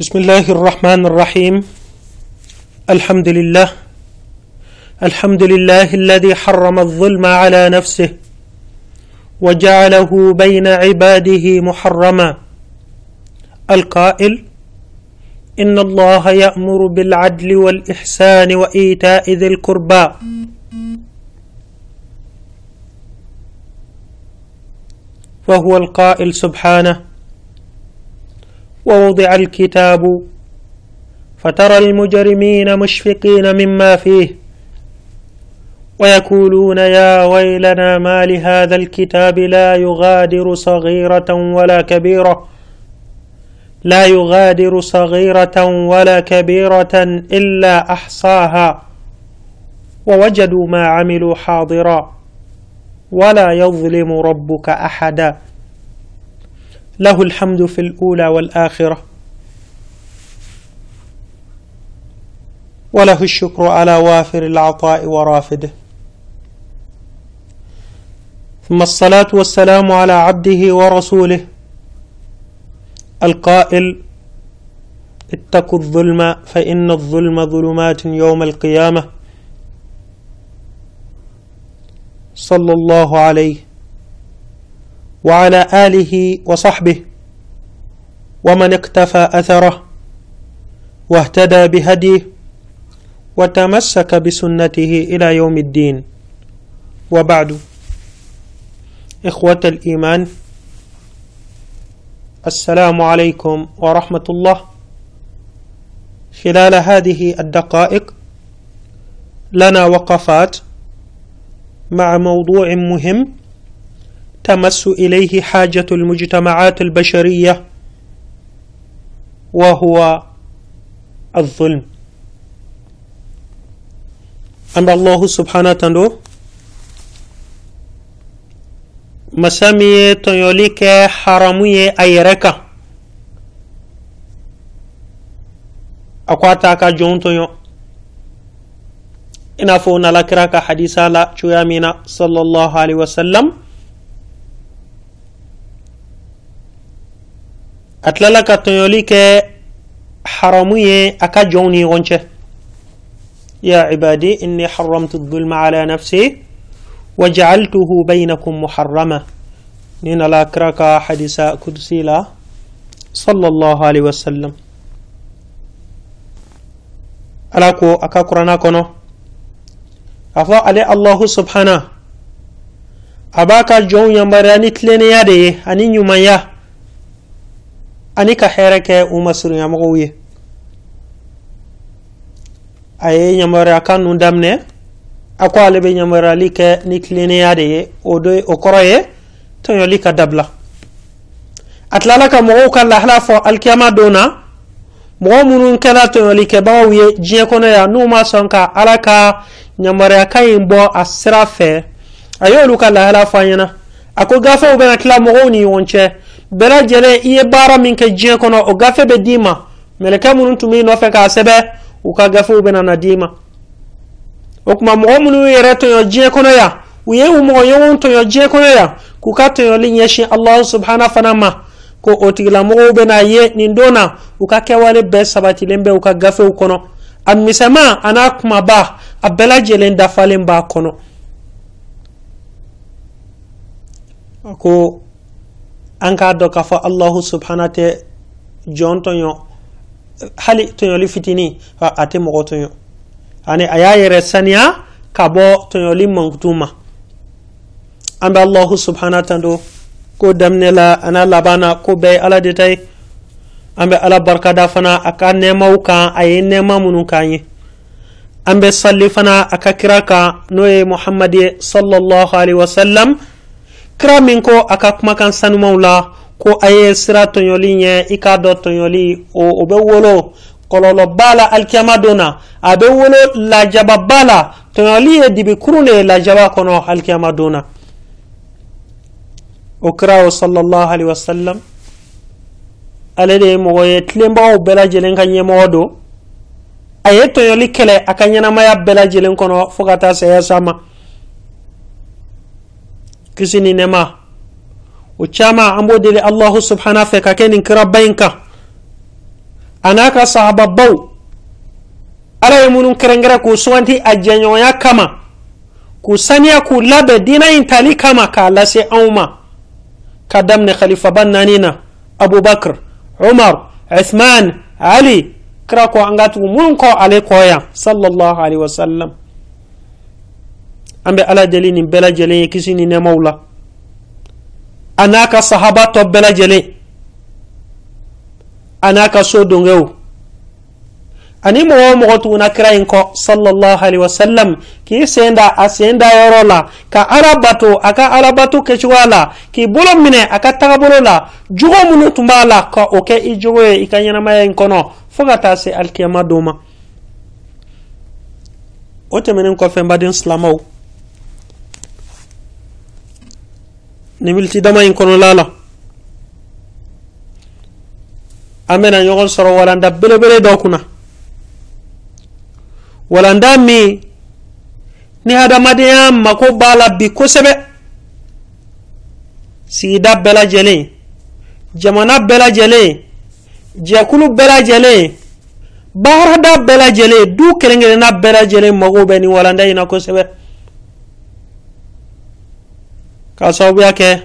بسم الله الرحمن الرحيم الحمد لله الحمد لله الذي حرم الظلم على نفسه وجعله بين عباده محرما القائل ان الله يامر بالعدل والاحسان وايتاء ذي القربى وهو القائل سبحانه ووضع الكتاب. فترى المجرمين مشفقين مما فيه ويقولون يا ويلنا ما لهذا الكتاب لا يغادر صغيرة ولا كبيرة. لا يغادر صغيرة ولا كبيرة إلا أحصاها. ووجدوا ما عملوا حاضرا. ولا يظلم ربك أحدا. له الحمد في الأولى والآخرة. وله الشكر على وافر العطاء ورافده. ثم الصلاة والسلام على عبده ورسوله. القائل اتقوا الظلم فإن الظلم ظلمات يوم القيامة. صلى الله عليه وعلى آله وصحبه ومن اقتفى أثره واهتدى بهديه وتمسك بسنته إلى يوم الدين. وبعد. إخوة الإيمان السلام عليكم ورحمة الله. خلال هذه الدقائق لنا وقفات مع موضوع مهم تمس إليه حاجة المجتمعات البشرية وهو الظلم أن الله سبحانه وتعالى masami ye tɔɲɔli kɛ haramu ye a yɛrɛ kan a ko a t'a ka jɔnw tɔɲɔ i n'a fɔ nala kira ka hadisa la cogoya min na sallallahu alaihi wasallam a tilala ka tɔɲɔli kɛ haramu ye a ka jɔnw ni ɲɔgɔn cɛ ya ibadi inni haramtu dhulma ala nafsi وجعلته بينكم محرما نين لا كراكا حديث قدسي لا. صلى الله عليه وسلم. ألاكو أكا قرانا كنو أفا علي الله سبحانه. أباكا جون ani ka hɛrɛ kɛ u masurunyamɔgɔw ye a ye yamariya kan nu daminɛ a ko ale bɛ yamariyali kɛ ni tilennenya de ye o do o kɔrɔ ye tɔɲɔli ka dabila a tilala ka mɔgɔw ka lahala fɔ alikiyama don na mɔgɔ minnu kɛra tɔɲɔlikɛbagaw ye diɲɛ kɔnɔ yan n'u ma sɔn ka ala ka yamariya ka ɲi bɔ a sira fɛ a y'olu ka lahala fɔ an ɲɛna. A ko gafew bɛna tila mɔgɔw ni ɲɔgɔn cɛ bɛɛ lajɛlen i ye baara min kɛ jiɲɛ kɔnɔ o gafe bɛ d'i ma. Mɛlɛkɛ minnu tun b'i nɔfɛ k'a sɛbɛ u ka gafew bena na d'i ma. O kuma mɔgɔ minnu yɛrɛ tɔɲɔ diɲɛ kɔnɔ yan u ye u mɔgɔ ɲɔgɔn tɔɲɔ diɲɛ kɔnɔ yan k'u ka tɔɲɔli ɲɛsin allahu subhana fana ma. Ko o tigilamɔgɔw bɛna ye nin don na u ka kɛwale bɛɛ sabatilen bɛ u ka gafew kɔnɔ. A misɛma a n'a kumaba a bɛɛ lajɛlen dafalen b'a kɔnɔ. Ko an k'a dɔn k'a fɔ allahu subhana tɛ jɔn tɔɲɔ hali tɔɲɔli fitini a tɛ mɔgɔ tɔɲɔ ani a y'a yɛrɛ saniya ka bɔ tɔɲɔli mankutu ma an bɛ allahu subhanahu wa ta'ala ko daminɛ la ana laban na ko bɛɛ ye ala de ta ye an bɛ ala barikada fana a ka nɛɛmaw kan a ye nɛɛma minnu k'an ye an bɛ salli fana a ka kira kan n'o ye muhammad ye sallallahu alaihi wasallam kira min ko a ka kumakan sanumaw la ko a ye sira tɔɲɔli ɲɛ i k'a dɔ tɔɲɔli o bɛ wolo. Kɔlɔlɔba la alikiyama don na a bɛ wolo lajababa la tɔɲɔli ye dibi kurun de ye lajaba kɔnɔ alikiyama don na o kira o sallallahu alaihi wasallam ale de ye mɔgɔ ye tilenbagaw bɛɛ lajɛlen ka ɲɛmɔgɔ don a ye tɔɲɔli kɛlɛ a ka ɲɛnamaya bɛɛ lajɛlen kɔnɔ fo ka taa saya sa ma kisi ni nɛma o caman an b'o deli allahu subhanahu fɛ ka kɛ nin kiraba in kan anaka sahaba baw ala ye munun kerengere k'u suganti a jɛɲɔgɔnya kama k'u saniya k'u labɛn dina yin tali kama k'a lase anw ma ka daminɛ khalifaba naani na abubakar umar uthman ali kira ko an ga tugu munun kɔ ale kɔ yan sallallahu alaihi wasallam an bɛ ala deli nin bɛɛ lajɛlen ye kisi ni nɛmaw la a n'a ka sahaba tɔ bɛɛ lajɛlen a n'a ka so dongew ani mɔgɔ o mɔgɔ tuguna kira in kɔ sallallahu alaihi wasallam k'i sen da a sen da yɔrɔ la ka ala bato a ka ala kɛcogoya la k'i bolo minɛ a ka tagabolo la jogo minnu tun b'a la ka o kɛ i jogo ye i ka ɲɛnamaya in kɔnɔ fo ka taa se alikiyama don ma o tɛmɛnen kɔfɛ n baden silamaw ni militi dama in kɔnɔla la an bɛna ɲɔgɔn sɔrɔ walanda belebele dɔ kunna walanda min ni hadamadenya mako b'a la bi kosɛbɛ sigida bɛɛ lajɛlen jamana bɛɛ lajɛlen jɛkulu bɛɛ lajɛlen baarada bɛɛ lajɛlen du kelen kelenna bɛɛ mago bɛ ni walanda in na kosɛbɛ k'a sababuya kɛ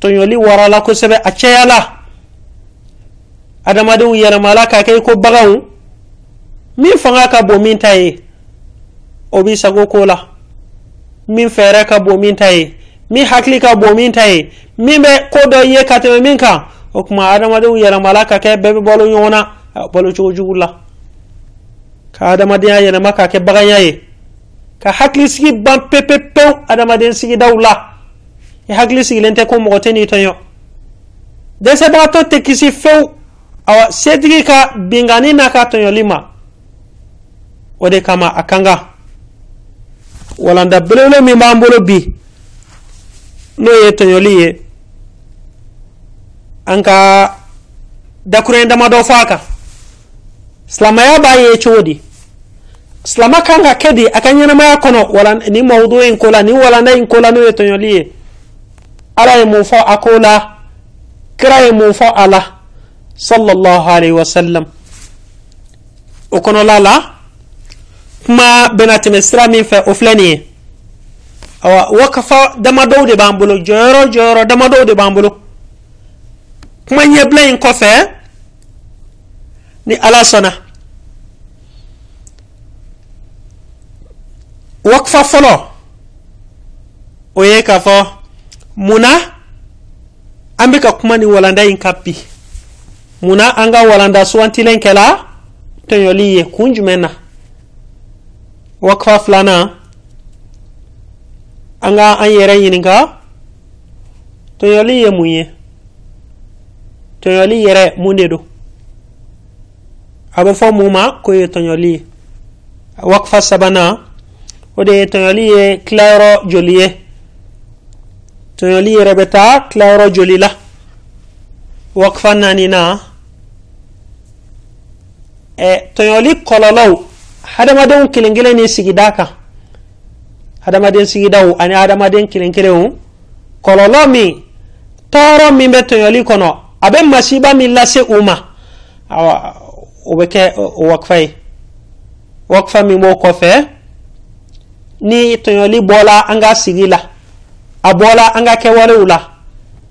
tɔɲɔli warala kosɛbɛ a cɛyala adamadenw yɛlɛmala k'a kɛ i baganw min fanga ka bon min ta ye o b'i sago ko la. Min fɛɛrɛ ka bon min ta ye min hakili ka bon min ta ye min bɛ ko dɔ ye ka tɛmɛ min kan. O tuma adamadenw yɛlɛmala ka kɛ bɛɛ bɛ balo ɲɔgɔn na balo cogo jugu la. Ka adamadenya yɛlɛma ka kɛ baganya ye ka hakili sigi ban pepepewu adamaden sigidaw la i hakili sigilen tɛ ko mɔgɔ tɛ n'i tɔɲɔ dɛsɛbagatɔ tɛ kisi fewu awa setigi ka bingani n'a ka tɔɲɔli ma o de kama a kan ka walanda belebele min b'an bolo bi. N'o ye tɔɲɔli ye an ka dakurun damadɔ fɔ a kan silamɛya b'a ye cogo di silama kan ka kɛ de a ka ɲɛnamaya kɔnɔ wala ni mawudu in ko la ni walanda in ko la n'o ye tɔɲɔli ye ala ye mun fɔ kira ye mun fɔ sallallahu alaihi wasallam o kɔnɔla la kuma bɛna tɛmɛ sira min awa wakafa damadɔw de b'an bolo jɔyɔrɔ jɔyɔrɔ damadɔw de b'an kuma ɲɛbila in kɔfɛ ni ala sɔnna wakafa fɔlɔ o ye k'a fɔ munna an bɛ ka kuma ni walanda in kan bi munna an ka walanda suwantilen kɛla tɔɲɔli ye kun jumɛn na wakfa filanan an ka an yɛrɛ ɲininka tɔɲɔli ye mun ye tɔɲɔli yɛrɛ mun de do a bɛ fɔ mun ma k'o ye tɔɲɔli ye wakfa sabanan och det är Tonjolie Claro Jolie. Tonjolie Rebeta la Jolila. Wakfanna na? Eh, Tonjolie Kololow. Hadamadenw kelen kelen ni sigida kan hadamaden sigidaw ani hadamaden kelen kelenw kɔlɔlɔ min tɔɔrɔ min bɛ tɔɲɔli kɔnɔ a bɛ masiba min lase u ma awa o bɛ kɛ wakfa ye wakfa min b'o kɔfɛ ni tɔɲɔli bɔla an ka sigi la. A bɔla an ka kɛwalew la.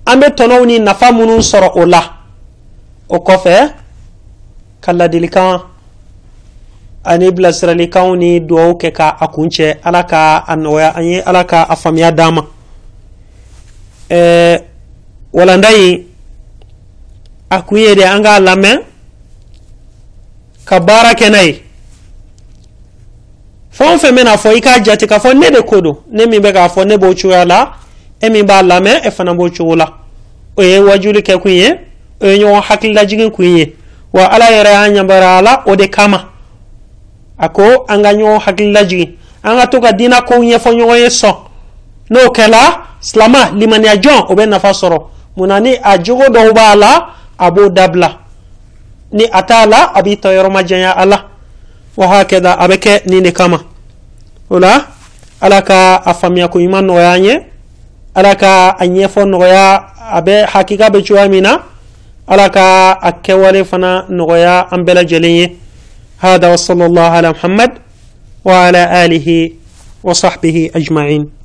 An bɛ tɔnɔw ni nafa minnu sɔrɔ o la. O kɔfɛ ka ladilikan ani bilasiralikanw ni duwawu kɛ ka a kuncɛ ala ka a nɔgɔya an ye ala ka a faamuya d'an ma. Ɛɛ walanda in a kun ye de an k'a lamɛn ka baara kɛ n'a ye fɛn o fɛn bɛna fɔ i k'a jate k'a fɔ ne de ko don ne min bɛ k'a fɔ ne b'o cogoya la. E min b'a lamɛn e fana b'o cogo la. O ye wajuli kɛ kun ye o ye ɲɔgɔn hakililajigin kun ye wa ala yɛrɛ y'an yamaruya la o de kama. A ko an ka ɲɔgɔn hakililajigin an ka to ka diinɛ kow ɲɛfɔ ɲɔgɔn ye sɔn n'o kɛla silama limaniya jɔn o bɛ nafa sɔrɔ munna ni a jogo dɔw b'a la a b'o dabila ni a t'a la a b'i tɔyɔrɔ ma janya a la وهكذا. أبكى نيني كما ولا ألا كا أفهمي أكو إيمان نغياني. ألا كا أنيفو نغيا أبي حقيقة بجوا منا ألا كا أكوالي فنا نغيا أمبلا جليني. هذا وصلى الله على محمد وعلى آله وصحبه أجمعين.